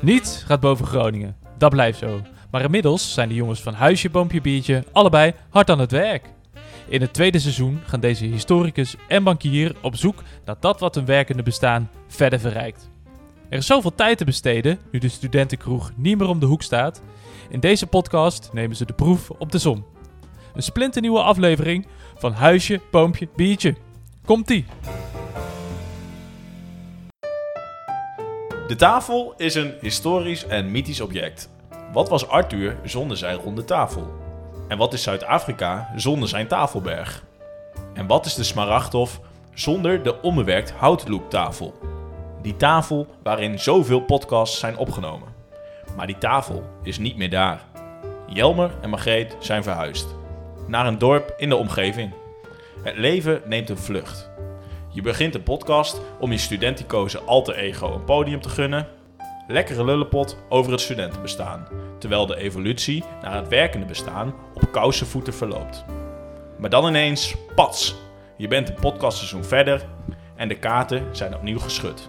Niets gaat boven Groningen. Dat blijft zo. Maar inmiddels zijn de jongens van Huisje, Boompje, Biertje allebei hard aan het werk. In het tweede seizoen gaan deze historicus en bankier op zoek naar dat wat hun werkende bestaan verder verrijkt. Er is zoveel tijd te besteden nu de studentenkroeg niet meer om de hoek staat. In deze podcast nemen ze de proef op de som. Een splinternieuwe aflevering van Huisje, Boompje, Biertje. Komt-ie! De tafel is een historisch en mythisch object. Wat was Arthur zonder zijn ronde tafel? En wat is Zuid-Afrika zonder zijn tafelberg? En wat is de Smaragdhof zonder de onbewerkt houtlooptafel? Die tafel waarin zoveel podcasts zijn opgenomen. Maar die tafel is niet meer daar. Jelmer en Margreet zijn verhuisd. Naar een dorp in de omgeving. Het leven neemt een vlucht. Je begint een podcast om je studenticoze alter ego een podium te gunnen. Lekkere lullenpot over het studentenbestaan, terwijl de evolutie naar het werkende bestaan op kousenvoeten verloopt. Maar dan ineens, pats! Je bent een podcastseizoen verder en de kaarten zijn opnieuw geschud.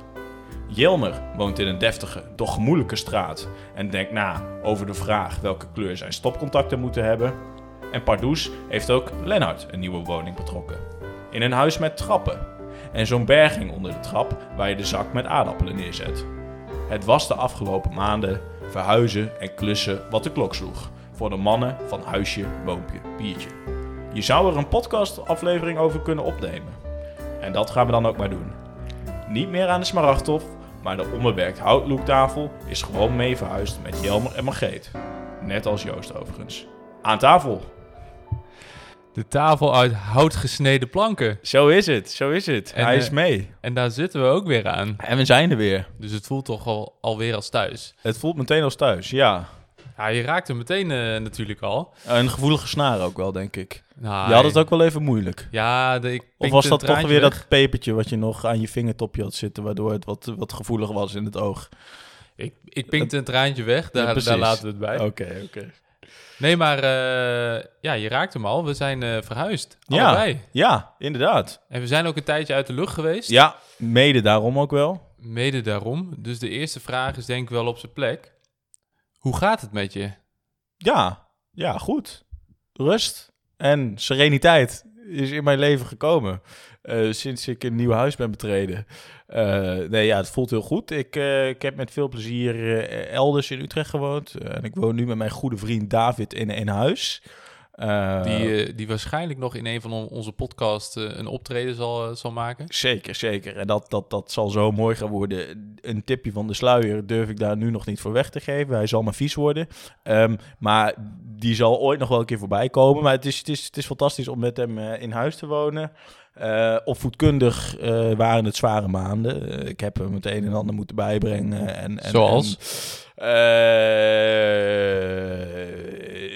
Jelmer woont in een deftige, doch gemoedelijke straat en denkt na over de vraag welke kleur zijn stopcontacten moeten hebben. En Pardoes heeft ook Lennart een nieuwe woning betrokken. In een huis met trappen, en zo'n berging onder de trap waar je de zak met aardappelen neerzet. Het was de afgelopen maanden verhuizen en klussen wat de klok sloeg voor de mannen van Huisje, Boompje, Biertje. Je zou er een podcastaflevering over kunnen opnemen. En dat gaan we dan ook maar doen. Niet meer aan de Smaragdhof, maar de onbewerkt houtloektafel is gewoon mee verhuisd met Jelmer en Margreet. Net als Joost overigens. Aan tafel! De tafel uit hout gesneden planken. Zo is het, zo is het. En, Hij eh, is mee. En daar zitten we ook weer aan. En we zijn er weer. Dus het voelt toch al, alweer als thuis. Het voelt meteen als thuis, ja. Ja, je raakt hem meteen eh, natuurlijk al. Een gevoelige snaar ook wel, denk ik. Nou, Je had het ook wel even moeilijk. Ja, de, ik Of was dat toch weer weg. dat pepertje wat je nog aan je vingertopje had zitten, waardoor het wat, wat gevoeliger was in het oog? Ik, ik pinkte een traantje weg, daar, daar laten we het bij. Oké, oké. Nee, maar eh, ja, je raakt hem al. We zijn eh, verhuisd. Allebei. Ja, inderdaad. En we zijn ook een tijdje uit de lucht geweest. Ja, mede daarom ook wel. Mede daarom. Dus de eerste vraag is denk ik wel op zijn plek. Hoe gaat het met je? Ja, ja, goed. Rust en sereniteit is in mijn leven gekomen. eh, sinds ik een nieuw huis ben betreden. Eh, nee, ja, het voelt heel goed. Ik, eh, ik heb met veel plezier eh, elders in Utrecht gewoond. En ik woon nu met mijn goede vriend David in een huis. Die, die waarschijnlijk nog in een van on- onze podcasts een optreden zal, zal maken. Zeker, zeker. En dat, dat, dat zal zo mooi gaan worden. Een tipje van de sluier durf ik daar nu nog niet voor weg te geven. Hij zal maar vies worden. Ehm, maar die zal ooit nog wel een keer voorbij komen. Maar het is, het is, het is fantastisch om met hem in huis te wonen. Eh opvoedkundig eh, waren het zware maanden. Eh, ik heb hem het een en ander moeten bijbrengen. En, en, Zoals? En,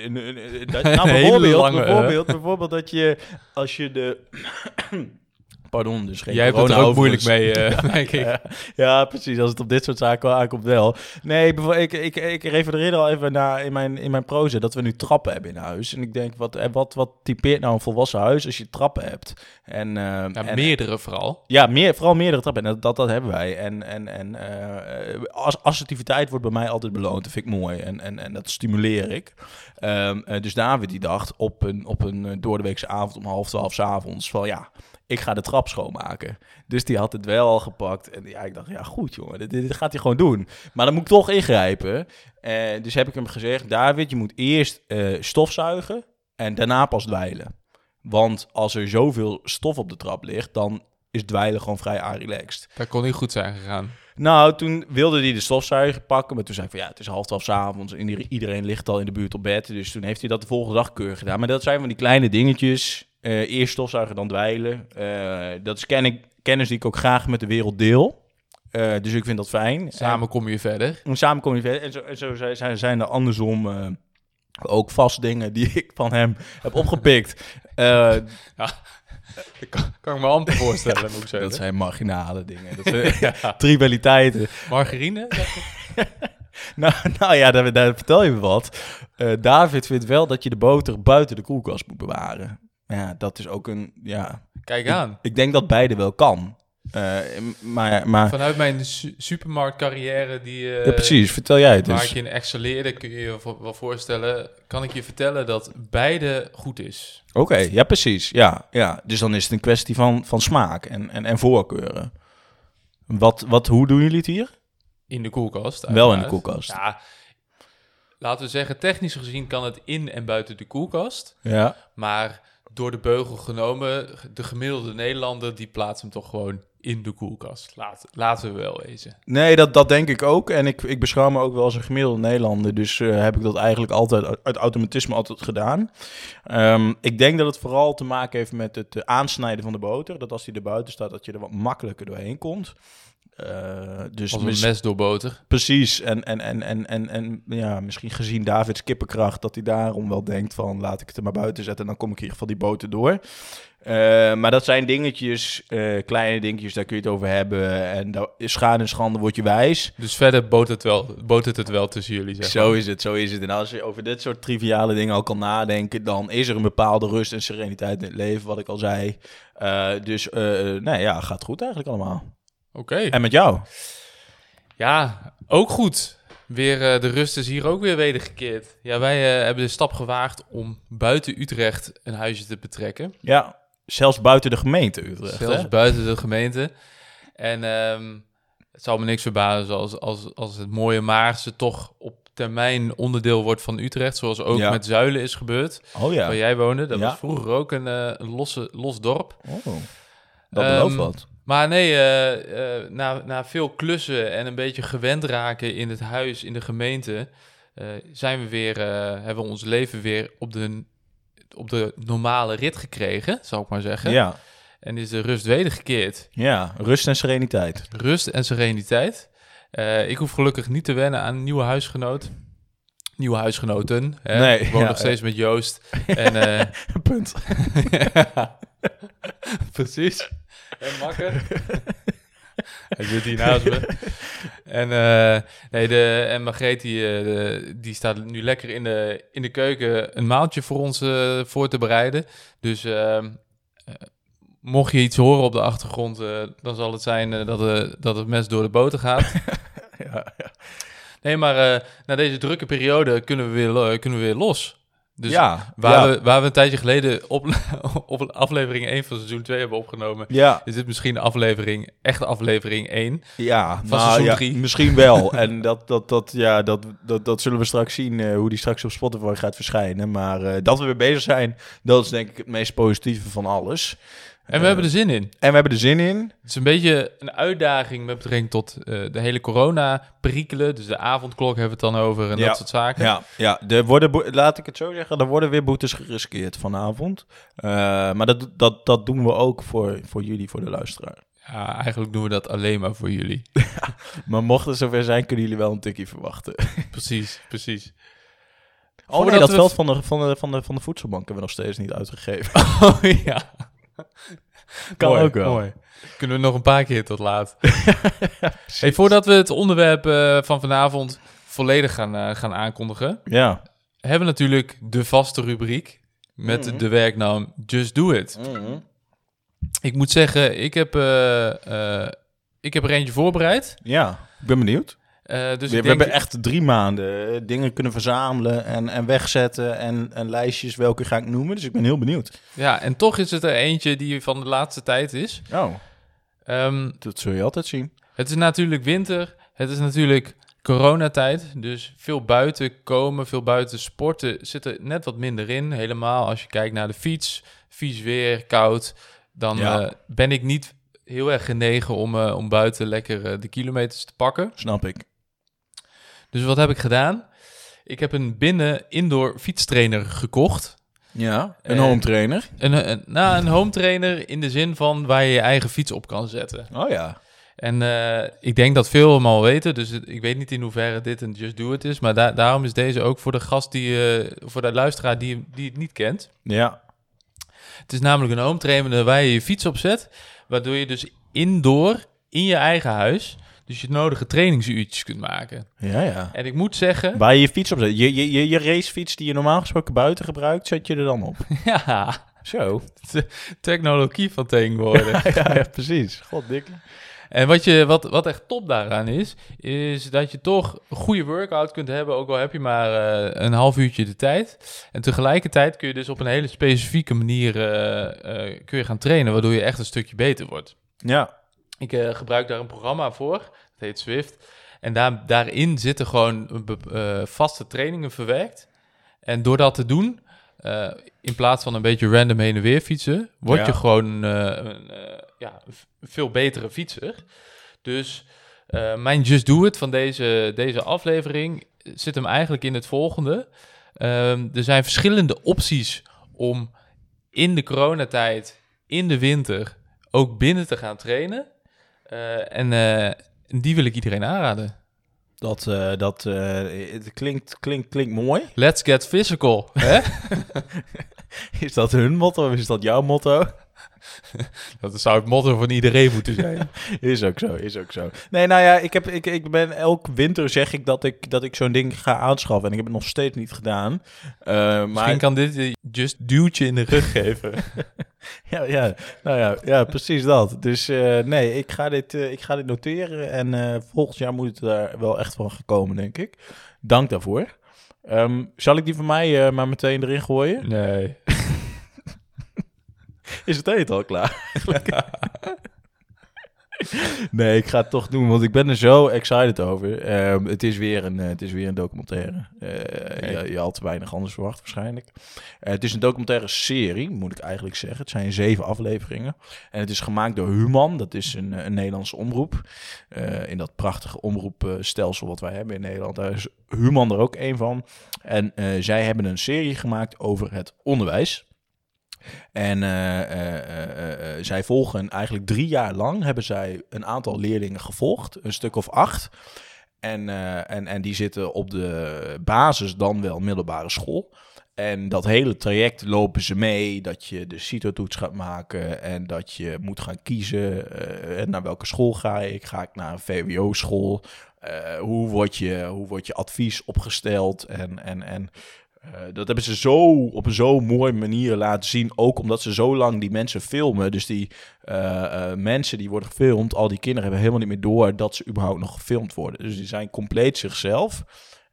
eh, nou, Hele bijvoorbeeld, lange, eh. bijvoorbeeld, bijvoorbeeld dat je als je de Pardon, dus geen Jij hebt het er ook moeilijk mee, eh, denk ik. Ja, ja, precies. Als het op dit soort zaken aankomt, wel. Nee, ik, ik, ik refereerde al even naar in mijn, in mijn proza dat we nu trappen hebben in huis. En ik denk, wat, eh, wat, wat typeert nou een volwassen huis als je trappen hebt? En, eh, Ja, en- meerdere vooral. ja, meer, vooral meerdere trappen. En dat, dat, dat hebben wij. En, en, en as, assertiviteit wordt bij mij altijd beloond. Dat vind ik mooi. En, en, en dat stimuleer ik. Eh, dus David die dacht op een, op een doordeweekse avond om half twaalf 's avonds van ja, ik ga de trap schoonmaken. Dus die had het wel al gepakt. En ja, ik dacht, ja goed jongen, dit, dit gaat hij gewoon doen. Maar dan moet ik toch ingrijpen. Eh, dus heb ik hem gezegd, David, je moet eerst eh, stofzuigen en daarna pas dweilen. Want als er zoveel stof op de trap ligt, dan is dweilen gewoon vrij relaxed. Dat kon niet goed zijn gegaan. Nou, toen wilde hij de stofzuiger pakken, maar toen zei ik van ja, het is half twaalf 's avonds en ieder- iedereen ligt al in de buurt op bed. Dus toen heeft hij dat de volgende dag keurig gedaan. Maar dat zijn van die kleine dingetjes. Eh, eerst stofzuigen, dan dweilen. Eh, dat is ken ik, kennis die ik ook graag met de wereld deel. Eh, dus ik vind dat fijn. Samen kom je verder. En samen kom je verder. En zo, en zo zijn- er andersom ook vast dingen die ik van hem heb opgepikt. Dat kan, kan ik me amper voorstellen, moet ik zeggen. dat zijn marginale dingen. Dat zijn trivialiteiten. Margarine? Nou, nou ja, daar, daar vertel je me wat. David vindt wel dat je de boter buiten de koelkast moet bewaren. Ja, dat is ook een... Ja, Kijk aan. ik denk dat beide wel kan. Eh, maar, maar Vanuit mijn su- supermarktcarrière die... ja, precies, vertel jij het Waar eens. ik in excelleerde, kun je je wel voorstellen, kan ik je vertellen dat beide goed is. Oké, ja, precies. Ja, ja. Dus dan is het een kwestie van, van smaak en, en, en voorkeuren. Wat, wat, hoe doen jullie het hier? In de koelkast. Wel in de koelkast. Ja, laten we zeggen, technisch gezien kan het in en buiten de koelkast. Ja. Maar door de beugel genomen, de gemiddelde Nederlander, die plaatst hem toch gewoon in de koelkast. Laat, laten we wel wezen. Nee, dat, dat denk ik ook. En ik, ik beschouw me ook wel als een gemiddelde Nederlander. Dus eh, heb ik dat eigenlijk altijd uit- automatisme altijd gedaan. Ehm, ik denk dat het vooral te maken heeft met het eh, aansnijden van de boter. Dat als die er buiten staat, dat je er wat makkelijker doorheen komt. Eh, dus Als een mes door boter. Precies, en, en, en, en, en, en ja, misschien gezien Davids kippenkracht, dat hij daarom wel denkt van laat ik het er maar buiten zetten en dan kom ik in ieder geval die boter door. Eh, maar dat zijn dingetjes, eh, kleine dingetjes, daar kun je het over hebben. En schade en schande, word je wijs. Dus verder botert het wel, botert het wel tussen jullie, zeg Zo is het, zo is het. En als je over dit soort triviale dingen al kan nadenken, dan is er een bepaalde rust en sereniteit in het leven, wat ik al zei. Dus, nee, ja, gaat goed eigenlijk allemaal. Oké. En met jou? Ja, ook goed. Weer, eh, de rust is hier ook weer wedergekeerd. Ja, wij eh, hebben de stap gewaagd om buiten Utrecht een huisje te betrekken. Ja, zelfs buiten de gemeente Utrecht. Zelfs hè? buiten de gemeente. En ehm, het zal me niks verbazen als, als, als het mooie Maarse toch op termijn onderdeel wordt van Utrecht. Zoals ook Ja. met Zuilen is gebeurd. Oh ja. Waar jij woonde. Dat Ja. was vroeger ook een, eh, losse, los dorp. Oh, dat Ehm, belooft wat. Maar nee, eh, eh, na, na veel klussen en een beetje gewend raken in het huis, in de gemeente, eh, zijn we weer, hebben we ons leven weer op de, op de normale rit gekregen, zal ik maar zeggen. Ja, En is de rust wedergekeerd. ja, rust en sereniteit. Rust en sereniteit. Ik hoef gelukkig niet te wennen aan een nieuwe huisgenoot. Nieuwe huisgenoten. Hè? Nee, ik woon ja, nog steeds met Joost. En, eh, Punt. Precies. En makker. Hij zit hier naast me. En, eh, nee, de, en Margreet die, eh, de- die staat nu lekker in de, in de keuken een maaltje voor ons voor te bereiden. Dus ehm, eh, mocht je iets horen op de achtergrond, dan zal het zijn dat, dat het mes door de boter gaat. Ja. Nee, maar eh, na deze drukke periode kunnen we weer, lo- kunnen we weer los. Dus ja, waar, ja. we, waar we een tijdje geleden op, op aflevering 1 van seizoen 2 hebben opgenomen, Ja, is dit misschien aflevering, echt aflevering 1. ja, Van nou, seizoen ja, drie. misschien wel. en dat, dat, dat, ja, dat, dat, dat zullen we straks zien, eh, hoe die straks op Spotify gaat verschijnen. Maar eh, dat we weer bezig zijn, dat is denk ik het meest positieve van alles. En we hebben er zin in. En we hebben er zin in. Het is een beetje een uitdaging met betrekking tot eh, de hele corona-perikelen. Dus de avondklok hebben we het dan over en Ja. dat soort zaken. Ja, ja er worden, laat ik het zo zeggen, er worden weer boetes geriskeerd vanavond. Eh, maar dat, dat, dat doen we ook voor, voor jullie, voor de luisteraar. Ja, eigenlijk doen we dat alleen maar voor jullie. Maar mocht het zover zijn, kunnen jullie wel een tikkie verwachten. precies, precies. Oh nee, dat we- veld van de, van, de, van, de, van de voedselbank hebben we nog steeds niet uitgegeven. Oh ja. Kan Mooi, ook wel. mooi. Kunnen we nog een paar keer tot laat. hey, voordat we het onderwerp eh, van vanavond volledig gaan, eh, gaan aankondigen, Ja. hebben we natuurlijk de vaste rubriek met Mhm. de werknaam Just Do It. Ik moet zeggen, ik heb, eh, ik heb er eentje voorbereid. Ja, ik ben benieuwd. Eh, dus we we hebben echt drie maanden eh, dingen kunnen verzamelen en, en wegzetten en, en lijstjes, welke ga ik noemen. Dus ik ben heel benieuwd. ja, en toch is het er eentje die van de laatste tijd is. Oh, Ehm, dat zul je altijd zien. het is natuurlijk winter, het is natuurlijk coronatijd, dus veel buiten komen, veel buiten sporten zit er net wat minder in. Helemaal als je kijkt naar de fiets, vies weer, koud, dan Ja. eh, ben ik niet heel erg genegen om, om buiten lekker de kilometers te pakken. Snap ik. Dus wat heb ik gedaan? Ik heb een binnen indoor fietstrainer gekocht. Ja, een home trainer. Een, een, nou, een home trainer in de zin van waar je je eigen fiets op kan zetten. Oh ja. En eh, ik denk dat veel hem al weten, dus ik weet niet in hoeverre dit een Just Do It is. Maar da- daarom is deze ook voor de gast, die, eh, voor de luisteraar die, die het niet kent. Ja. Het is namelijk een home trainer waar je je fiets op zet, waardoor je dus indoor, in je eigen huis, dus je nodige trainingsuurtjes kunt maken. Ja, ja. En ik moet zeggen, Waar je je fiets op zet. Je, je, je, je racefiets die je normaal gesproken buiten gebruikt, zet je er dan op. ja, Zo. Technologie van tegenwoordig. ja, ja, precies. God, dik. En wat, je, wat, wat echt top daaraan is, is dat je toch een goede workout kunt hebben, ook al heb je maar eh, een half uurtje de tijd. En tegelijkertijd kun je dus op een hele specifieke manier eh, eh, kun je gaan trainen, waardoor je echt een stukje beter wordt. Ja. Ik eh, gebruik daar een programma voor, dat heet Swift. En daar, daarin zitten gewoon be- eh, vaste trainingen verwerkt. En door dat te doen, eh, in plaats van een beetje random heen en weer fietsen, word Ja. je gewoon eh, een, eh, ja, veel betere fietser. Dus eh, mijn Just Do It van deze, deze aflevering zit hem eigenlijk in het volgende. Ehm, er zijn verschillende opties om in de coronatijd, in de winter, ook binnen te gaan trainen. Eh, en eh, die wil ik iedereen aanraden. Dat, eh, dat het klinkt, klinkt, klinkt mooi. Let's get physical. Hè? Is dat hun motto of is dat jouw motto? dat zou het motto van iedereen moeten zijn. Is ook zo, is ook zo. Nee, nou ja, ik, heb, ik, ik ben elk winter zeg ik dat ik, dat ik zo'n ding ga aanschaffen. En ik heb het nog steeds niet gedaan. Eh, maar Misschien kan dit je just duwtje in de rug geven. ja, ja, nou ja, ja, precies dat. Dus eh, nee, ik ga, dit, eh, ik ga dit noteren. En volgend jaar moet het daar wel echt van gekomen, denk ik. Dank daarvoor. Ehm, zal ik die van mij maar meteen erin gooien? Nee. Is het eten al klaar? nee, ik ga het toch doen, want ik ben er zo excited over. Ehm, het, is weer een, eh, het is weer een documentaire. Eh, je, je had weinig anders verwacht waarschijnlijk. Eh, het is een documentaire serie, moet ik eigenlijk zeggen. Het zijn zeven afleveringen. En het is gemaakt door Human. Dat is een, een Nederlandse omroep. In dat prachtige omroepstelsel wat wij hebben in Nederland. Daar is Human er ook een van. En zij hebben een serie gemaakt over het onderwijs. En eh, eh, eh, zij volgen eigenlijk drie jaar lang hebben zij een aantal leerlingen gevolgd, een stuk of acht. En, en, en die zitten op de basis dan wel middelbare school. En dat hele traject lopen ze mee, dat je de CITO-toets gaat maken en dat je moet gaan kiezen eh, naar welke school ga ik. Ga ik naar een VWO-school? Hoe, wordt je, hoe wordt je advies opgesteld? En, en, en eh, dat hebben ze zo op een zo mooie manier laten zien. Ook omdat ze zo lang die mensen filmen. Dus die eh, eh, mensen die worden gefilmd, al die kinderen hebben helemaal niet meer door dat ze überhaupt nog gefilmd worden. Dus die zijn compleet zichzelf.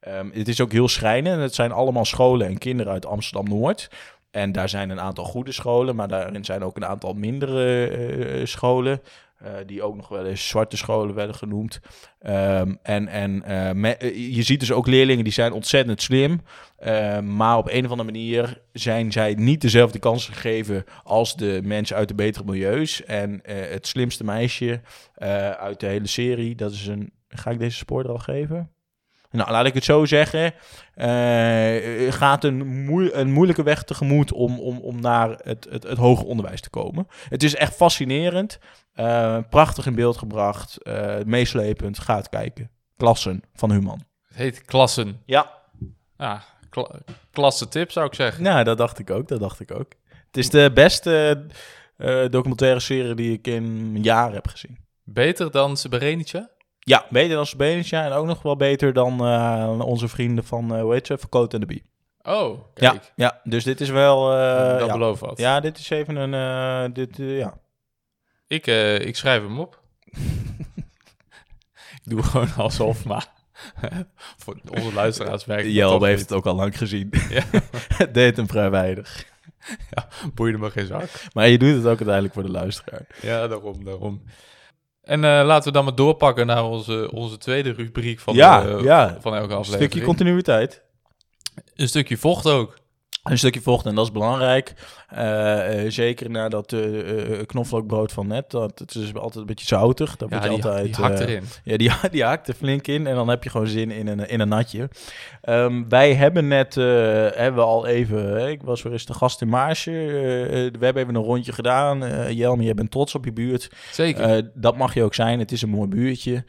Ehm, het is ook heel schrijnend. Het zijn allemaal scholen en kinderen uit Amsterdam-Noord. En daar zijn een aantal goede scholen, maar daarin zijn ook een aantal mindere scholen. Eh, die ook nog wel eens zwarte scholen werden genoemd. Ehm, en en eh, eh, je ziet dus ook leerlingen die zijn ontzettend slim. Uh, maar op een of andere manier zijn zij niet dezelfde kansen gegeven als de mensen uit de betere milieus. En het slimste meisje uit de hele serie, dat is een. Ga ik deze spoiler al geven? Nou, laat ik het zo zeggen. Gaat een, moe een moeilijke weg tegemoet om, om, om naar het, het, het hoger onderwijs te komen. Het is echt fascinerend. Uh, prachtig in beeld gebracht. Uh, meeslepend. Ga het kijken. Klassen van Human. Het heet Klassen. Ja. Ah, kla klasse tip zou ik zeggen. Nou, dat dacht ik ook. Dat dacht ik ook. Het is de beste uh, documentaire serie die ik in een jaar heb gezien. Beter dan Srebrenica? Ja, beter dan Srebrenica en ook nog wel beter dan uh, onze vrienden van, uh, hoe heet ze, van Coat and the Bee. Oh, kijk. Ja, ja, dus dit is wel... Uh, dat ja. belooft wat. Ja, dit is even een... uh, dit, ja. Ik, uh, ik schrijf hem op. ik doe gewoon alsof, maar voor onze luisteraars werkt Jelbe heeft het ook al lang gezien. Ja. het deed hem vrij weinig. Ja, boeide me geen zak. Maar je doet het ook uiteindelijk voor de luisteraar. Ja, daarom, daarom. En uh, laten we dan maar doorpakken naar onze, onze tweede rubriek van, ja, de, ja. van elke aflevering. Een stukje continuïteit. Een stukje vocht ook. Een stukje vocht en dat is belangrijk. Uh, uh, zeker na dat uh, knoflookbrood van net. Dat, het is altijd een beetje zoutig. Dat ja, moet je die, altijd, die hakt erin. Ja, die, die hakt er flink in. En dan heb je gewoon zin in een, in een natje. Um, wij hebben net, hebben we al even... ik was weer eens de gast in Maarsje. we hebben even een rondje gedaan. Jelme, jij bent trots op je buurt. Zeker. dat mag je ook zijn. Het is een mooi buurtje.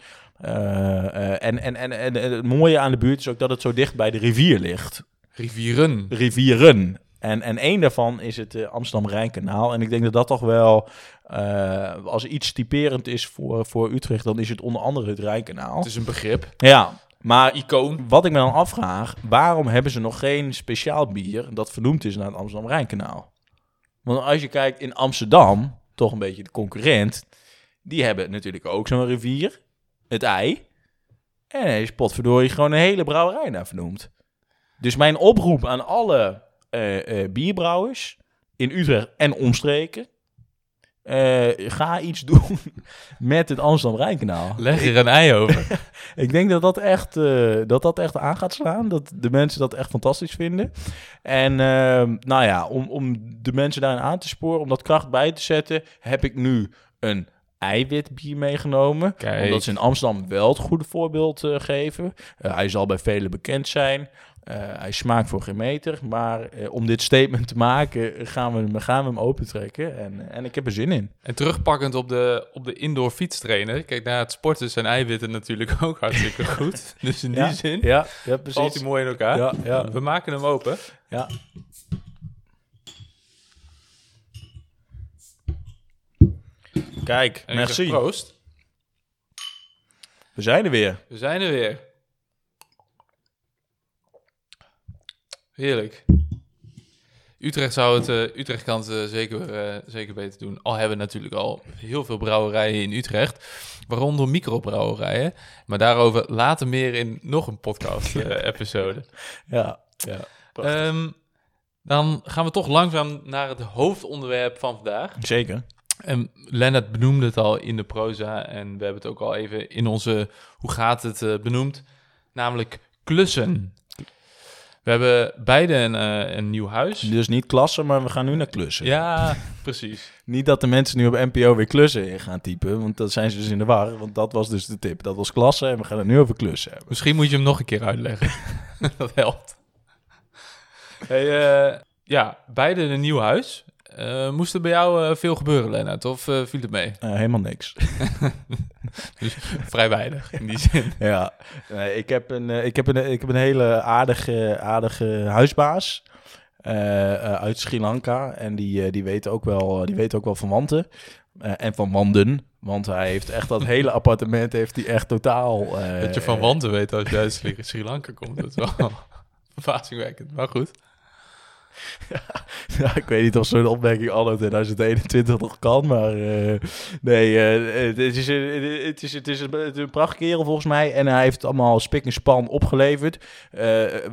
Uh, en, en, en, en, het mooie aan de buurt is ook dat het zo dicht bij de rivier ligt. Rivieren. Rivieren. En, en één daarvan is het uh, Amsterdam-Rijnkanaal. En ik denk dat dat toch wel, uh, als iets typerend is voor, voor Utrecht, dan is het onder andere het Rijnkanaal. Het is een begrip. Ja, maar icoon. Wat ik me dan afvraag, waarom hebben ze nog geen speciaal bier dat vernoemd is naar het Amsterdam-Rijnkanaal? Want als je kijkt in Amsterdam, toch een beetje de concurrent, die hebben natuurlijk ook zo'n rivier, het ei. En er is potverdorie gewoon een hele brouwerij naar vernoemd. Dus mijn oproep aan alle eh, eh, bierbrouwers in Utrecht en omstreken. eh, ga iets doen met het Amsterdam-Rijnkanaal. Leg er een ei over. Ik denk dat dat echt, dat dat echt aan gaat slaan. Dat de mensen dat echt fantastisch vinden. En ehm, nou ja, om, om de mensen daarin aan te sporen, om dat kracht bij te zetten, heb ik nu een eiwitbier meegenomen. Kijk. Omdat ze in Amsterdam wel het goede voorbeeld geven. Hij zal bij velen bekend zijn. Eh, hij smaakt voor geen meter. Maar eh, om dit statement te maken, gaan we, hem- gaan we hem opentrekken. En, en ik heb er zin in. En terugpakkend op de, op de indoor fietstrainer. Kijk, naar het sporten zijn eiwitten natuurlijk ook hartstikke goed. Dus in die ja, zin Ja, ja valt precies. hij mooi in elkaar. Ja, ja. We maken hem open. Ja. Kijk, En merci. proost. We zijn er weer. We zijn er weer. Heerlijk. Utrecht zou het, eh, Utrecht kan het eh, zeker, eh, zeker beter doen. Al hebben we natuurlijk al heel veel brouwerijen in Utrecht, waaronder microbrouwerijen. Maar daarover later meer in nog een podcast-episode. Ja, ja. Ehm, dan gaan we toch langzaam naar het hoofdonderwerp van vandaag. Zeker. En Lennart benoemde het al in de proza en we hebben het ook al even in onze Hoe gaat het benoemd, namelijk klussen. We hebben beide een, eh, een nieuw huis. Dus niet klassen, maar we gaan nu naar klussen. Ja, precies. Niet dat de mensen nu op NPO weer klussen in gaan typen, want dat zijn ze dus in de war. Want dat was dus de tip. Dat was klassen en we gaan het nu over klussen hebben. Misschien moet je hem nog een keer uitleggen. dat helpt. Hey, eh, ja, beide een nieuw huis. Eh, moest er bij jou eh, veel gebeuren, Lennart? Of eh, viel het mee? Helemaal niks. Vrij weinig, in die zin. ja, nee, ik, heb een, ik, heb een, ik heb een hele aardige, aardige huisbaas uit Sri Lanka. En die, die, weet ook wel, die weet ook wel van wanten en van wanden. Want hij heeft echt dat hele appartement heeft hij echt totaal... dat je van wanten weet als je uit Sri, Sri Lanka komt. Dat is wel verbazingwekkend, maar goed. Ja, ik weet niet of zo'n opmerking anno 2021 nog kan, maar eh, nee, eh, het, is, een- het, is, het, is een, een prachtkerel volgens mij en hij heeft allemaal spik en span opgeleverd. Eh,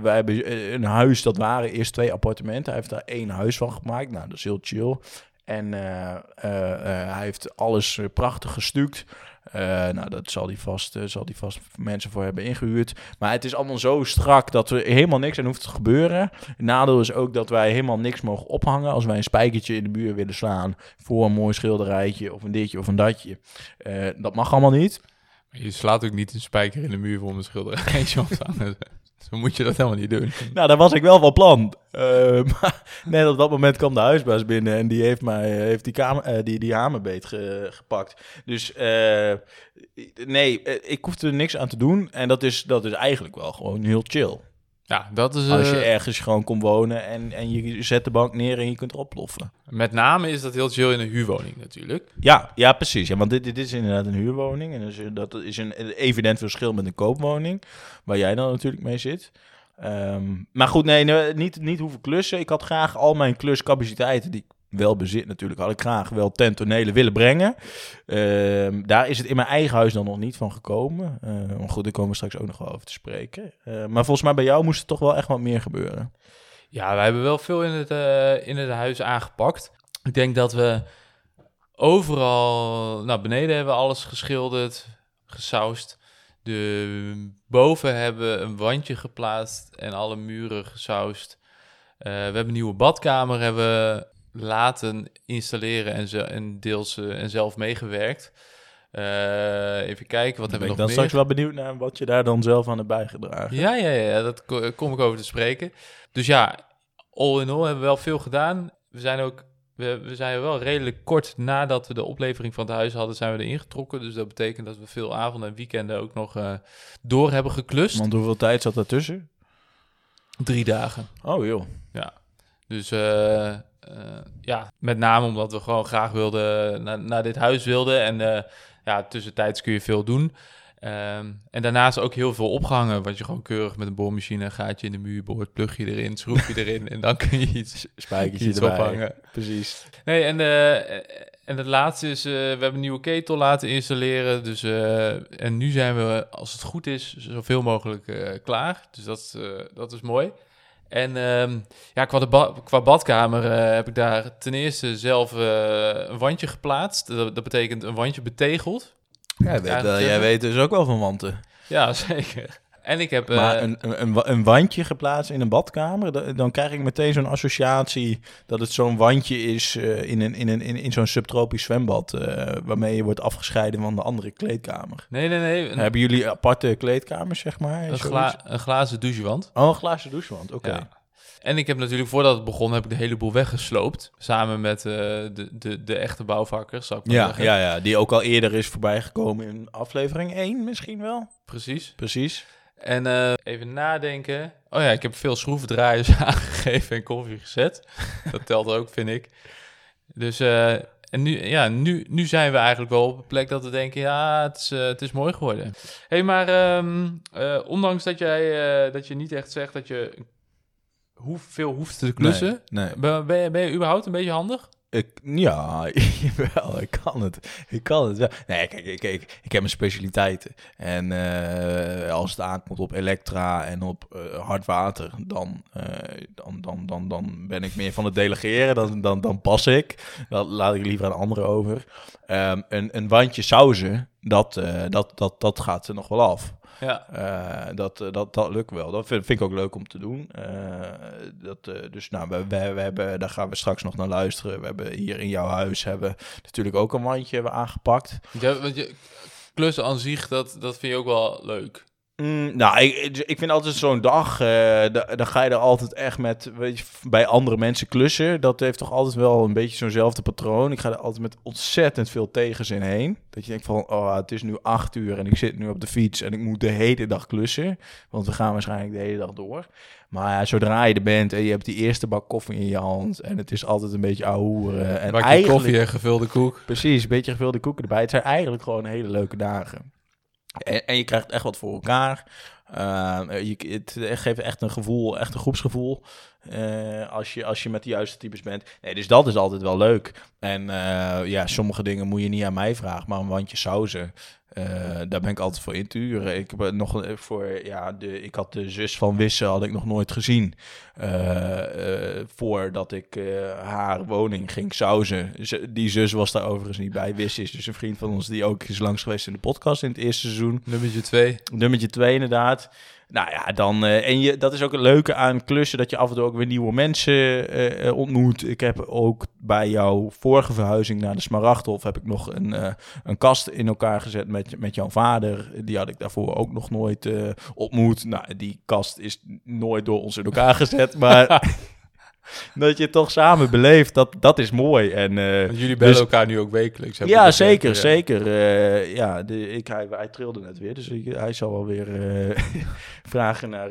wij hebben een huis, dat waren eerst twee appartementen, hij heeft daar één huis van gemaakt, nou dat is heel chill. En hij heeft alles prachtig gestuukt. Eh, nou, dat zal hij, vast, eh, zal hij vast mensen voor hebben ingehuurd. Maar het is allemaal zo strak dat er helemaal niks aan hoeft te gebeuren. Nadeel is ook dat wij helemaal niks mogen ophangen. Als wij een spijkertje in de muur willen slaan voor een mooi schilderijtje of een ditje of een datje. Eh, dat mag allemaal niet. Je slaat ook niet een spijker in de muur voor een schilderijtje op te. Zo moet je dat helemaal niet doen. Nou, daar was ik wel van plan. Eh, maar net op dat moment kwam de huisbaas binnen en die heeft mij heeft die, kamer, eh, die, die hamerbeet ge- gepakt. Dus eh, nee, eh, ik hoefde er niks aan te doen. En dat is, dat is eigenlijk wel gewoon heel chill. Ja, dat is... Als je eh, ergens gewoon kon wonen en, en je zet de bank neer en je kunt erop ploffen. met name is dat heel chill in een huurwoning natuurlijk. Ja, ja precies. Ja, want dit, dit is inderdaad een huurwoning. En dus, eh, dat is een evident verschil met een koopwoning. Waar jij dan natuurlijk mee zit. Ehm, maar goed, nee, nee, niet, niet hoeven klussen. Ik had graag al mijn kluscapaciteiten, die ik wel bezit natuurlijk, had ik graag wel ten tonele willen brengen. Ehm, daar is het in mijn eigen huis dan nog niet van gekomen. Maar goed, daar komen we straks ook nog wel over te spreken. Eh, maar volgens mij bij jou moest er toch wel echt wat meer gebeuren. Ja, wij hebben wel veel in het, eh, in het huis aangepakt. Ik denk dat we overal... Nou, beneden hebben we alles geschilderd, gesausd. De, boven hebben we een wandje geplaatst en alle muren gesausd. Eh, we hebben een nieuwe badkamer hebben we laten installeren en, ze, en deels eh, en zelf meegewerkt. Eh, even kijken, wat ben hebben ik we dan nog straks meer? wel benieuwd naar wat je daar dan zelf aan hebt bijgedragen. Ja, ja, ja, dat ko- kom ik over te spreken. Dus ja, all in all hebben we wel veel gedaan. We zijn ook, we, we zijn wel redelijk kort nadat we de oplevering van het huis hadden, zijn we erin getrokken. Dus dat betekent dat we veel avonden en weekenden ook nog eh, door hebben geklust. Want hoeveel tijd zat daartussen? Drie dagen. Oh joh. Dus eh, eh, ja, met name omdat we gewoon graag wilden naar, naar dit huis wilden. En eh, ja, tussentijds kun je veel doen. Ehm, en daarnaast ook heel veel opgehangen, wat je gewoon keurig met een boormachine gaat je in de muur boort, plug je erin, schroef je erin en dan kun je iets, Spijkertje iets erbij. ophangen. Precies. Nee, en, eh, en het laatste is, eh, we hebben een nieuwe ketel laten installeren. Dus, eh, en nu zijn we, als het goed is, zoveel mogelijk eh, klaar. Dus dat, eh, dat is mooi. En ehm, ja, qua, de ba- qua badkamer eh, heb ik daar ten eerste zelf eh, een wandje geplaatst. Dat, dat betekent een wandje betegeld. Jij weet, Ja, wel- jij weet dus ook wel van wanten. Ja, zeker. En ik heb... eh, maar een, een, een, een wandje geplaatst in een badkamer, da- dan krijg ik meteen zo'n associatie dat het zo'n wandje is eh, in, een, in, een, in, in zo'n subtropisch zwembad, eh, waarmee je wordt afgescheiden van de andere kleedkamer. nee, nee, nee. Een, Hebben jullie aparte kleedkamers, zeg maar? een, gla- een glazen douchewand. Oh, een glazen douchewand, oké. Ja. En ik heb natuurlijk, voordat het begon, heb ik de hele boel weggesloopt. Samen met eh, de, de, de echte bouwvakkers, zou ik maar Ja, zeggen. ja, ja, die ook al eerder is voorbijgekomen in aflevering 1 misschien wel. Precies. Precies. En eh, even nadenken. Oh ja, ik heb veel schroevendraaiers aangegeven en koffie gezet. Dat telt ook, vind ik. Dus eh, en nu, ja, nu, nu zijn we eigenlijk wel op een plek dat we denken, ja, het is, eh, het is mooi geworden. Hé, hey, maar ehm, eh, ondanks dat jij dat je niet echt zegt dat je hoeveel hoeft te klussen, Nee, nee. Ben, ben, je, ben je überhaupt een beetje handig? Ja, wel, ik kan het. Ik kan het. Nee, kijk, ik, ik, heb mijn specialiteiten. En eh, als het aankomt op elektra en op eh, hard water, dan, eh, dan, dan, dan, dan ben ik meer van het delegeren. Dan, dan, dan pas ik. Dat laat ik liever aan anderen over. Ehm, een, een wandje sauzen, dat, dat, dat, dat gaat er nog wel af. Ja. Eh, dat, eh, dat, dat lukt wel. Dat vind, vind ik ook leuk om te doen. Eh, dat, dus nou, we, we, we hebben, daar gaan we straks nog naar luisteren. We hebben hier in jouw huis hebben natuurlijk ook een wandje hebben aangepakt. Ja, want je, klussen aan zich, dat, dat vind je ook wel leuk. Mm, nou, ik, ik vind altijd zo'n dag, eh, da- dan ga je er altijd echt met, weet je, bij andere mensen klussen. Dat heeft toch altijd wel een beetje zo'nzelfde patroon. Ik ga er altijd met ontzettend veel tegenzin heen. Dat je denkt van, oh, het is nu acht uur en ik zit nu op de fiets en ik moet de hele dag klussen. Want we gaan waarschijnlijk de hele dag door. Maar ja, zodra je er bent en je hebt die eerste bak koffie in je hand en het is altijd een beetje ahoeren. En Bakje eigenlijk, koffie en gevulde koek. Precies, een beetje gevulde koeken erbij. Het zijn eigenlijk gewoon hele leuke dagen. En, en je krijgt echt wat voor elkaar. Uh, je, het geeft echt een gevoel, echt een groepsgevoel. Uh, als, je, als je met de juiste types bent. Nee, dus dat is altijd wel leuk. En uh, ja, sommige dingen moet je niet aan mij vragen, maar een wandje sauzen. Uh, daar ben ik altijd voor in te huren. Ik heb nog voor, ja, de, ik had de zus van Wisse had ik nog nooit gezien. Uh, voordat ik haar woning ging sauzen. Die zus was daar overigens niet bij. Wisse is dus een vriend van ons die ook is langs geweest in de podcast in het eerste seizoen. Nummertje 2. Nummertje 2 inderdaad. Nou ja, dan. Uh, en je, dat is ook het leuke aan klussen, dat je af en toe ook weer nieuwe mensen uh, ontmoet. Ik heb ook bij jouw vorige verhuizing naar de Smaragdhof heb ik nog een, uh, een kast in elkaar gezet met, met jouw vader. Die had ik daarvoor ook nog nooit ontmoet. Nou, die kast is nooit door ons in elkaar gezet, maar. dat je het toch samen beleeft, dat, dat is mooi. En, uh, jullie bellen dus, elkaar nu ook wekelijks. Ja, zeker, zeker. Uh, ja, de, ik, hij, hij trilde net weer, dus ik, hij zal wel weer uh, vragen naar,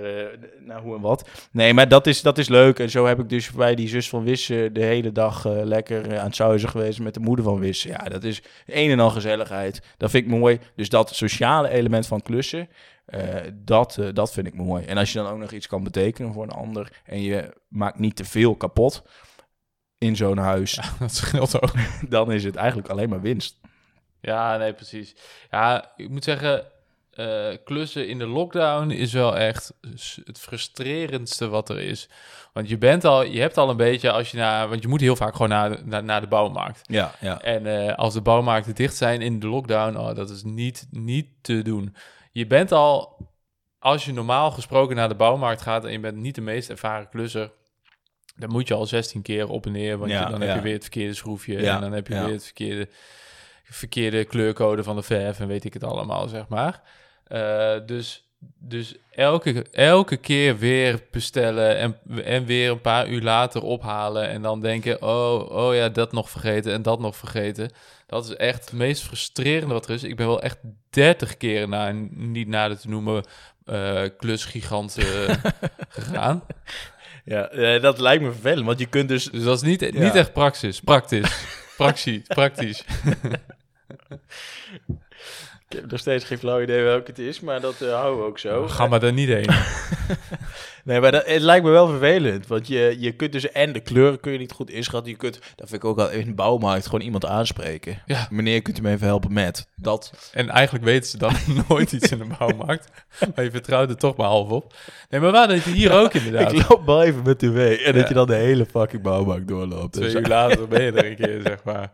naar hoe en wat. Nee, maar dat is, dat is leuk. En zo heb ik dus bij die zus van Wissen de hele dag lekker aan het sauzen geweest met de moeder van Wissen. Ja, dat is een en al gezelligheid. Dat vind ik mooi. Dus dat sociale element van klussen, uh, dat, uh, dat vind ik mooi. En als je dan ook nog iets kan betekenen voor een ander en je maakt niet te veel kapot in zo'n huis, ja, dat scheelt ook. dan is het eigenlijk alleen maar winst. Ja, nee, precies. Ja, ik moet zeggen, uh, klussen in de lockdown is wel echt het frustrerendste wat er is. Want je bent al, je hebt al een beetje als je naar, want je moet heel vaak gewoon naar, naar, naar de bouwmarkt. Ja, ja. En uh, als de bouwmarkten dicht zijn in de lockdown, oh, dat is niet, niet te doen. Je bent al, als je normaal gesproken naar de bouwmarkt gaat en je bent niet de meest ervaren klusser, dan moet je al 16 keer op en neer, want Ja, je, dan ja. heb je weer het verkeerde schroefje en dan heb je weer het verkeerde, verkeerde kleurcode van de verf en weet ik het allemaal, zeg maar. Eh, dus dus elke, elke keer weer bestellen en, en weer een paar uur later ophalen en dan denken, oh, oh ja, dat nog vergeten en dat nog vergeten. Dat is echt het meest frustrerende wat er is. Ik ben wel echt 30 keer naar, niet nader te noemen, uh, klusgigant uh, gegaan. Ja, uh, dat lijkt me vervelend, want je kunt dus... Dus dat is niet, ja. niet echt praxis, praktisch, praxie, praktisch. Ik heb nog steeds geen flauw idee welke het is, maar dat eh, houden we ook zo. Ga maar er niet heen. Nee, maar dat, het lijkt me wel vervelend. Want je, je kunt dus... En de kleuren kun je niet goed inschatten. Je kunt, dat vind ik ook al in de bouwmarkt, gewoon iemand aanspreken. Ja. Meneer, kunt u me even helpen met dat? En eigenlijk weten ze dan nooit iets in de bouwmarkt. Maar je vertrouwt er toch maar half op. Nee, maar waar dat je hier ook inderdaad. Ik loop wel even met u mee. En Ja. dat je dan de hele fucking bouwmarkt doorloopt. Twee Dus- uur later ben je er een keer, zeg maar.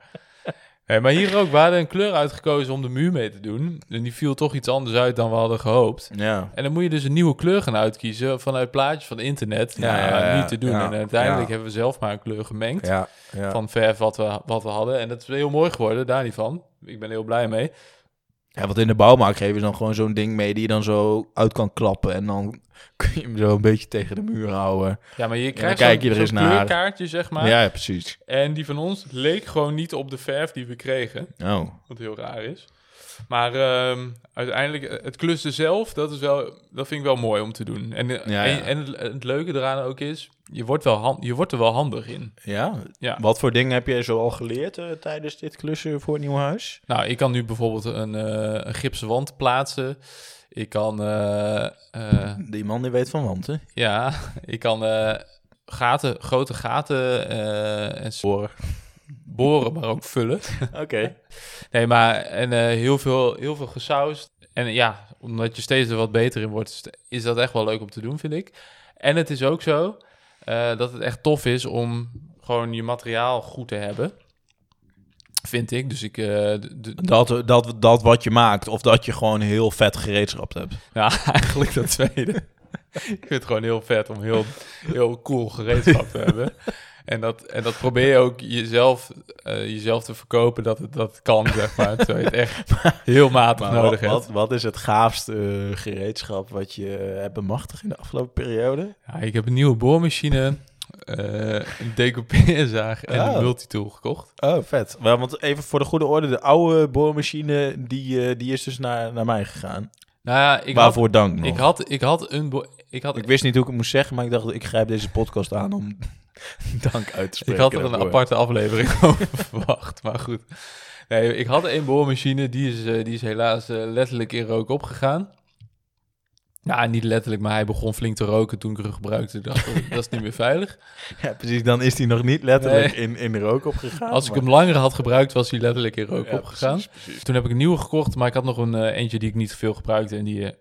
Nee, maar hier ook, we hadden een kleur uitgekozen om de muur mee te doen. En die viel toch iets anders uit dan we hadden gehoopt. Ja. En dan moet je dus een nieuwe kleur gaan uitkiezen vanuit plaatjes van internet. Ja, Ja, niet te doen. En uiteindelijk hebben we zelf maar een kleur gemengd. Van verf wat we, wat we hadden. En dat is heel mooi geworden, daar niet van. Ik ben heel blij mee. Ja, want in de bouwmarkt geven ze dan gewoon zo'n ding mee die je dan zo uit kan klappen. En dan kun je hem zo een beetje tegen de muur houden. Ja, maar je krijgt kijk je er eens zo'n naar. kleurkaartje, zeg maar. Ja, precies. En die van ons leek gewoon niet op de verf die we kregen. Oh. Wat heel raar is. Maar ehm, uiteindelijk, eh, het klussen zelf, dat, is wel, dat vind ik wel mooi om te doen. En, eh, Ja, en, het, het leuke eraan ook is, je wordt, wel hand, je wordt er wel handig in. Ja? Ja. Wat voor dingen heb jij zo al geleerd eh, tijdens dit klussen voor het nieuwe huis? Nou, ik kan nu bijvoorbeeld een, eh, een gipsen wand plaatsen. Ik kan, eh, eh, Die man die weet van wanten. ja, ik kan eh, gaten, grote gaten en boren. boren, maar ook vullen. Oké. Nee, maar en, heel, veel, heel veel gesausd. En ja, omdat je steeds er wat beter in wordt, is- dat echt wel leuk om te doen, vind ik. En het is ook zo dat het echt tof is om gewoon je materiaal goed te hebben. Vind ik. Dus ik, eh, Dat, dat, dat wat je maakt, of dat je gewoon heel vet gereedschap hebt. ja, eigenlijk dat tweede. ik vind het gewoon heel vet om heel, heel cool gereedschap te hebben. En dat, en dat probeer je ook jezelf, eh, jezelf te verkopen dat het dat kan, zeg maar. Terwijl je het echt heel matig Maar nodig wat, hebt. wat, wat is het gaafste eh, gereedschap wat je hebt bemachtigd in de afgelopen periode? Ja, ik heb een nieuwe boormachine, eh, een decoupeerzaag en Oh. een multitool gekocht. Oh, vet. Wel, want even voor de goede orde, de oude boormachine, die, eh, die is dus naar, naar mij gegaan. Nou ja, ik Waarvoor dank had, nog. ik had, ik had een... Ik had, Ik wist niet hoe ik het moest zeggen, maar ik dacht, ik grijp deze podcast aan om dank uit te Ik spreken. had er een aparte aflevering over verwacht, maar goed. Nee, ik had één boormachine, die is, eh, die is helaas letterlijk in rook opgegaan. Nou, niet letterlijk, maar hij begon flink te roken toen ik hem gebruikte. Ik dacht, dat is niet meer veilig. Ja, precies. Dan is die nog niet letterlijk in, in de rook opgegaan. Als ik hem langer had gebruikt, was hij letterlijk in rook Ja, opgegaan. precies, precies. Toen heb ik een nieuwe gekocht, maar ik had nog een eh, eentje die ik niet veel gebruikte. En die, eh,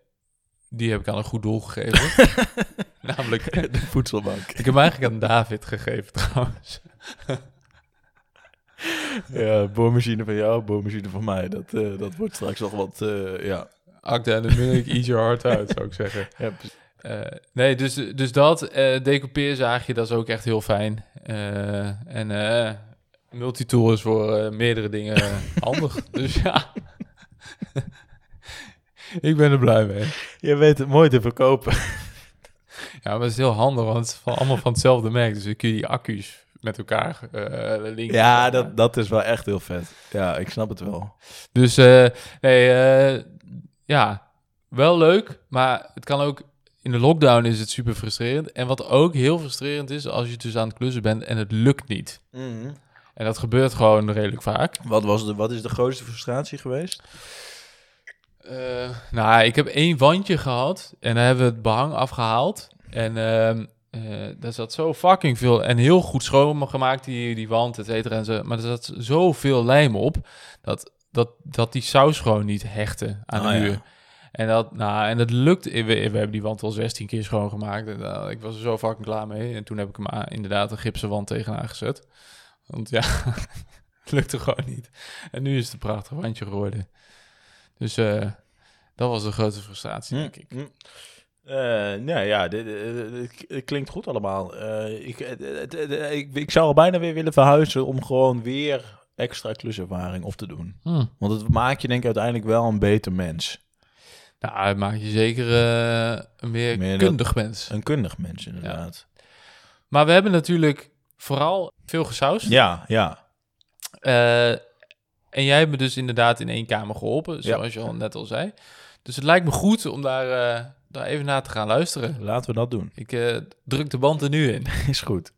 die heb ik aan een goed doel gegeven. Namelijk, De voedselbank. ik heb hem eigenlijk aan David gegeven trouwens. Ja, boormachine van jou, boormachine van mij. Dat, eh, dat wordt straks nog wat, ja. Acta en de Munich, eat your heart out, zou ik zeggen. ja. Eh, nee, dus, dus dat eh decoupeerzaagje, dat is ook echt heel fijn. Eh, en multitool is voor meerdere dingen handig. Dus ja, ik ben er blij mee. Je weet het mooi te verkopen. Ja, maar het is heel handig, want het is van, allemaal van hetzelfde merk. Dus dan kun je die accu's met elkaar linken. Ja, dat, dat is wel echt heel vet. Ja, ik snap het wel. Dus nee, ja, wel leuk, maar het kan ook... In de lockdown is het super frustrerend. En wat ook heel frustrerend is, als je dus aan het klussen bent en het lukt niet. En dat gebeurt gewoon redelijk vaak. Wat, was de, wat is de grootste frustratie geweest? Eh, nou, ik heb één wandje gehad en daar hebben we het behang afgehaald. En ehm eh, daar zat zo fucking veel en heel goed schoongemaakt, die, die wand, et cetera. En zo, maar er zat zoveel lijm op dat, dat, dat die saus gewoon niet hechtte aan Ah, de ja. muur. En dat, nou, en dat lukt. We, we hebben die wand al 16 keer schoongemaakt. En, eh, ik was er zo fucking klaar mee. En toen heb ik hem aan- inderdaad een gipsen wand tegenaan gezet. Want ja, het lukte gewoon niet. En nu is het een prachtig wandje geworden. Dus eh, dat was de grote frustratie, denk ik. Nou ja, dit, dit- dit- het klinkt goed allemaal. Eh, ik, ik, ik zou al bijna weer willen verhuizen om gewoon weer extra kluservaring op te doen. Hm. Want het maakt je denk ik uiteindelijk wel een beter mens. Nou, het maakt je zeker eh, een meer, Meer dat- kundig mens. Een kundig mens inderdaad. Maar we hebben natuurlijk vooral veel gesausd. Ja, ja. Eh, en jij hebt me dus inderdaad in één kamer geholpen, Ja. zoals je al net al zei. Dus het lijkt me goed om daar, eh, daar even naar te gaan luisteren. Laten we dat doen. Ik druk de band er nu in. Is goed.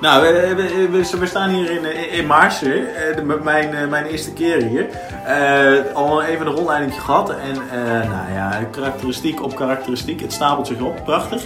Nou, we, we, staan hier in, in, in Maarsen, eh, mijn, eh, mijn eerste keer hier. Eh, al even een rondleiding gehad en eh, nou ja, karakteristiek op karakteristiek, het stapelt zich op, prachtig.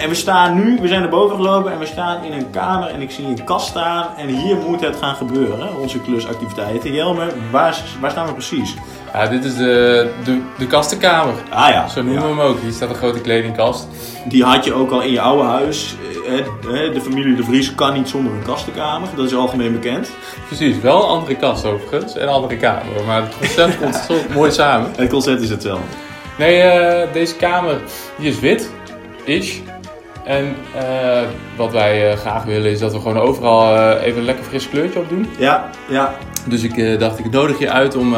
En we staan nu, we zijn naar boven gelopen en we staan in een kamer en ik zie een kast staan en hier moet het gaan gebeuren, onze klusactiviteiten. Jelmer, waar, waar staan we precies? Ja, dit is de, de, de kastenkamer. Ah ja, Zo noemen we hem ook. Hier staat een grote kledingkast. die had je ook al in je oude huis. Eh, eh, De familie De Vries kan niet zonder een kastenkamer, dat is algemeen bekend. Precies, wel een andere kast overigens en een andere kamer. Maar het concept komt zo mooi samen. Het concept is hetzelfde. Nee, eh, deze kamer die is wit. Is. En eh, wat wij eh, graag willen is dat we gewoon overal eh, even een lekker fris kleurtje op doen. Ja, ja, Dus ik dacht, ik nodig je uit om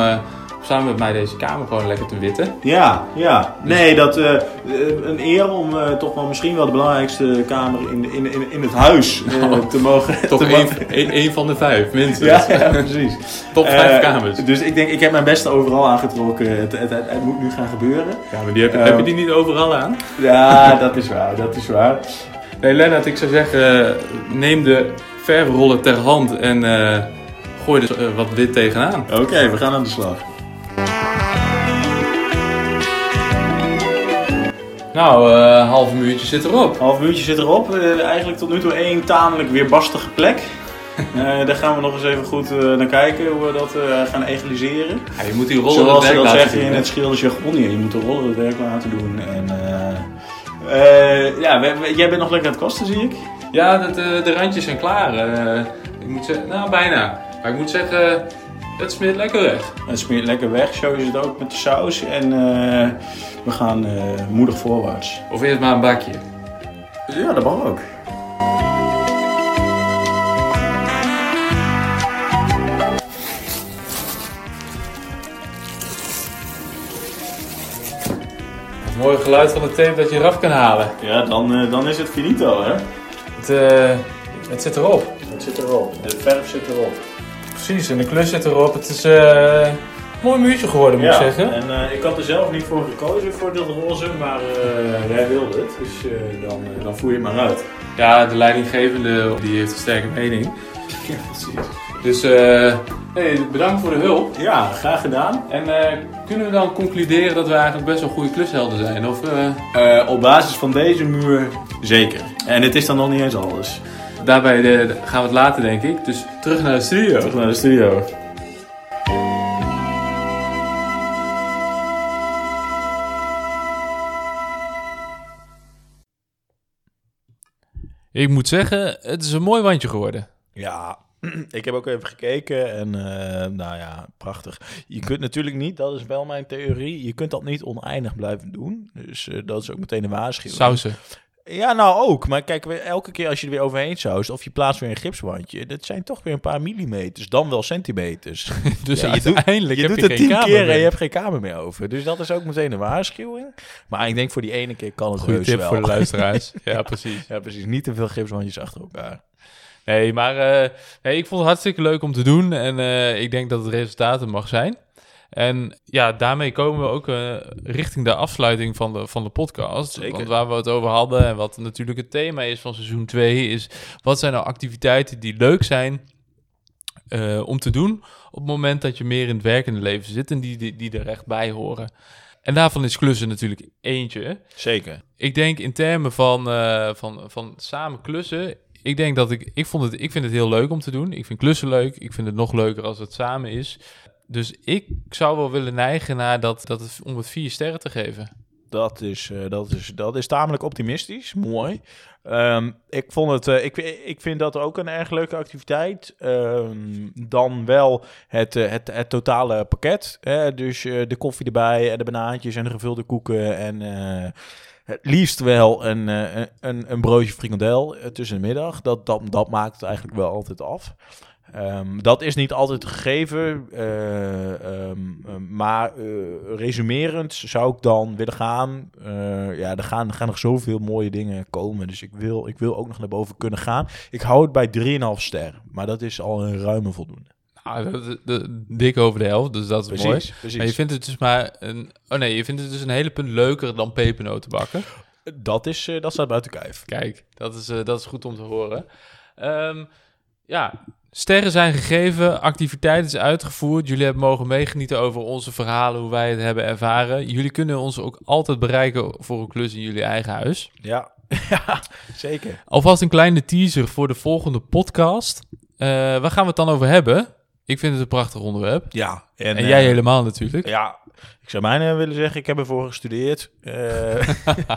samen met mij deze kamer gewoon lekker te witten. Ja, ja. Nee, dat eh, eh, een eer om eh, toch wel misschien wel de belangrijkste kamer in, in, in, in het huis te mogen. Toch één, één van de vijf, minstens. Ja, ja, precies. Top vijf kamers. Dus ik denk, ik heb mijn beste overal aangetrokken. Het, het, het, het moet nu gaan gebeuren. Ja, maar die heb, heb je die niet overal aan? Ja, dat is waar, dat is waar. Nee, Lennart, ik zou zeggen, neem de verfrollen ter hand en gooi er wat wit tegenaan. Oké, we gaan aan de slag. Nou, een half uurtje zit erop. Half uurtje zit erop. Eh, eigenlijk tot nu toe één tamelijk weerbarstige plek. Eh, daar gaan we nog eens even goed naar kijken hoe we dat gaan egaliseren. Ja, je moet die rollen Zoals werk dat laten zeggen in het schildersjargon, ja, je moet de rollen het werk laten doen. En, ja, we- we- jij bent nog lekker aan het kosten, zie ik. Ja, dat, de randjes zijn klaar. Ik moet zeggen, nou bijna. Maar ik moet zeggen, het smeert lekker weg. Het smeert lekker weg, zo is het ook met de saus. En eh, we gaan eh, moedig voorwaarts. Of eerst maar een bakje. Ja, dat mag ook. Het mooie geluid van de tape dat je eraf kan halen. Ja, dan, eh, dan is het finito, hè? Het, eh, het zit erop. Het zit erop. De verf zit erop. Precies, en de klus zit erop. Het is eh, een mooi muurtje geworden, moet ik zeggen. en eh, ik had er zelf niet voor gekozen voor dit roze, maar eh, jij wilde het. Dus eh, dan, eh, dan voer je het maar uit. Ja, de leidinggevende die heeft een sterke mening. Ja, precies. Dus eh, bedankt voor de hulp. Ja, graag gedaan. En eh, kunnen we dan concluderen dat we eigenlijk best wel goede klushelden zijn? Of eh, Eh, op basis van deze muur zeker. En het is dan nog niet eens alles. Daarbij de, de- gaan we het later, denk ik. Dus terug naar de studio. Terug naar de studio. Ik moet zeggen, het is een mooi wandje geworden. Ja, ik heb ook even gekeken en eh, nou ja, prachtig. Je kunt natuurlijk niet, dat is wel mijn theorie, je kunt dat niet oneindig blijven doen. Dus eh, dat is ook meteen een waarschuwing. Sausen. Ja, nou ook. Maar kijk, weer elke keer als je er weer overheen saust of je plaatst weer een gipswandje, dat zijn toch weer een paar millimeters, dan wel centimeters. Dus Ja, je doet- uiteindelijk je heb doet het tien kamer keer en je hebt geen kamer meer over. Dus dat is ook meteen een waarschuwing. Maar ik denk voor die ene keer kan het Goeie tip wel. voor de luisteraars. ja, precies. Ja, precies. Niet te veel gipswandjes achter elkaar. Nee, maar eh, nee, ik vond het hartstikke leuk om te doen. En eh, ik denk dat het resultaat er mag zijn. En ja, daarmee komen we ook eh, richting de afsluiting van de, van de podcast. Zeker. Want waar we het over hadden en wat natuurlijk het thema is van seizoen 2... is wat zijn nou activiteiten die leuk zijn eh, om te doen... op het moment dat je meer in het werkende leven zit en die, die, die er echt bij horen. En daarvan is klussen natuurlijk eentje. Zeker. Ik denk in termen van, eh, van, van samen klussen. Ik denk dat ik. Ik, vond het, ik vind het heel leuk om te doen. Ik vind klussen leuk. Ik vind het nog leuker als het samen is. Dus ik zou wel willen neigen naar dat, dat het, om het vier sterren te geven. Dat is, eh, dat is, dat is tamelijk optimistisch. Mooi. Ehm, ik, vond het, eh, ik, ik vind dat ook een erg leuke activiteit. Ehm, dan wel het, eh, het, het totale pakket. Hè? Dus de koffie erbij en de banaantjes en de gevulde koeken. En het liefst wel een, een, een broodje frikandel tussen de middag. Dat, dat, dat maakt het eigenlijk wel altijd af. Ehm, dat is niet altijd gegeven, eh, ehm, ehm, maar eh, resumerend zou ik dan willen gaan. eh, ja, er gaan, er gaan nog zoveel mooie dingen komen, dus ik wil, ik wil ook nog naar boven kunnen gaan. Ik hou het bij 3,5 ster, maar dat is al een ruime voldoende. Nou, dat- dat- dat- dik over de helft, dus dat is mooi. precies. Maar je vindt het dus maar een. Oh nee, je vindt het dus een hele punt leuker dan pepernoten bakken. Dat, is, dat staat buiten kijf. Kijk, dat is, dat is goed om te horen. Ja, sterren zijn gegeven, activiteit is uitgevoerd. Jullie hebben mogen meegenieten over onze verhalen, hoe wij het hebben ervaren. Jullie kunnen ons ook altijd bereiken voor een klus in jullie eigen huis. Ja, ja zeker. Alvast een kleine teaser voor de volgende podcast. Eh, waar gaan we het dan over hebben? Ik vind het een prachtig onderwerp. Ja. En, eh, jij helemaal natuurlijk. Ja, ik zou bijna willen zeggen, ik heb ervoor gestudeerd. Eh,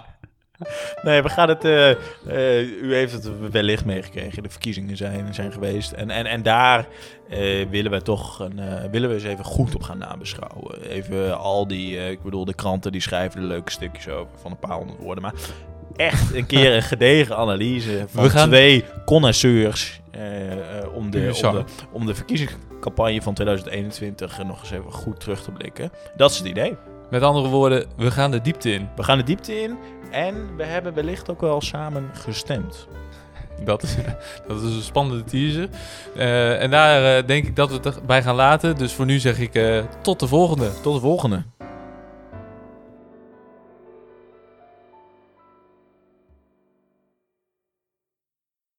nee, we gaan het... eh, eh, u heeft het wellicht meegekregen. De verkiezingen zijn, zijn geweest. En, en, en daar eh, willen we toch een, willen we eens even goed op gaan nabeschouwen. Even al die... ik bedoel, de kranten die schrijven er leuke stukjes over van een paar honderd woorden. Maar echt een keer een gedegen analyse van gaan- twee connoisseurs... om, de, om, de, om de verkiezingscampagne van 2021 nog eens even goed terug te blikken. Dat is het idee. Met andere woorden, we gaan de diepte in. We gaan de diepte in en we hebben wellicht ook wel samen gestemd. Dat is, dat is een spannende teaser. Eh, en daar eh, denk ik dat we het bij gaan laten. Dus voor nu zeg ik eh, tot de volgende. Tot de volgende.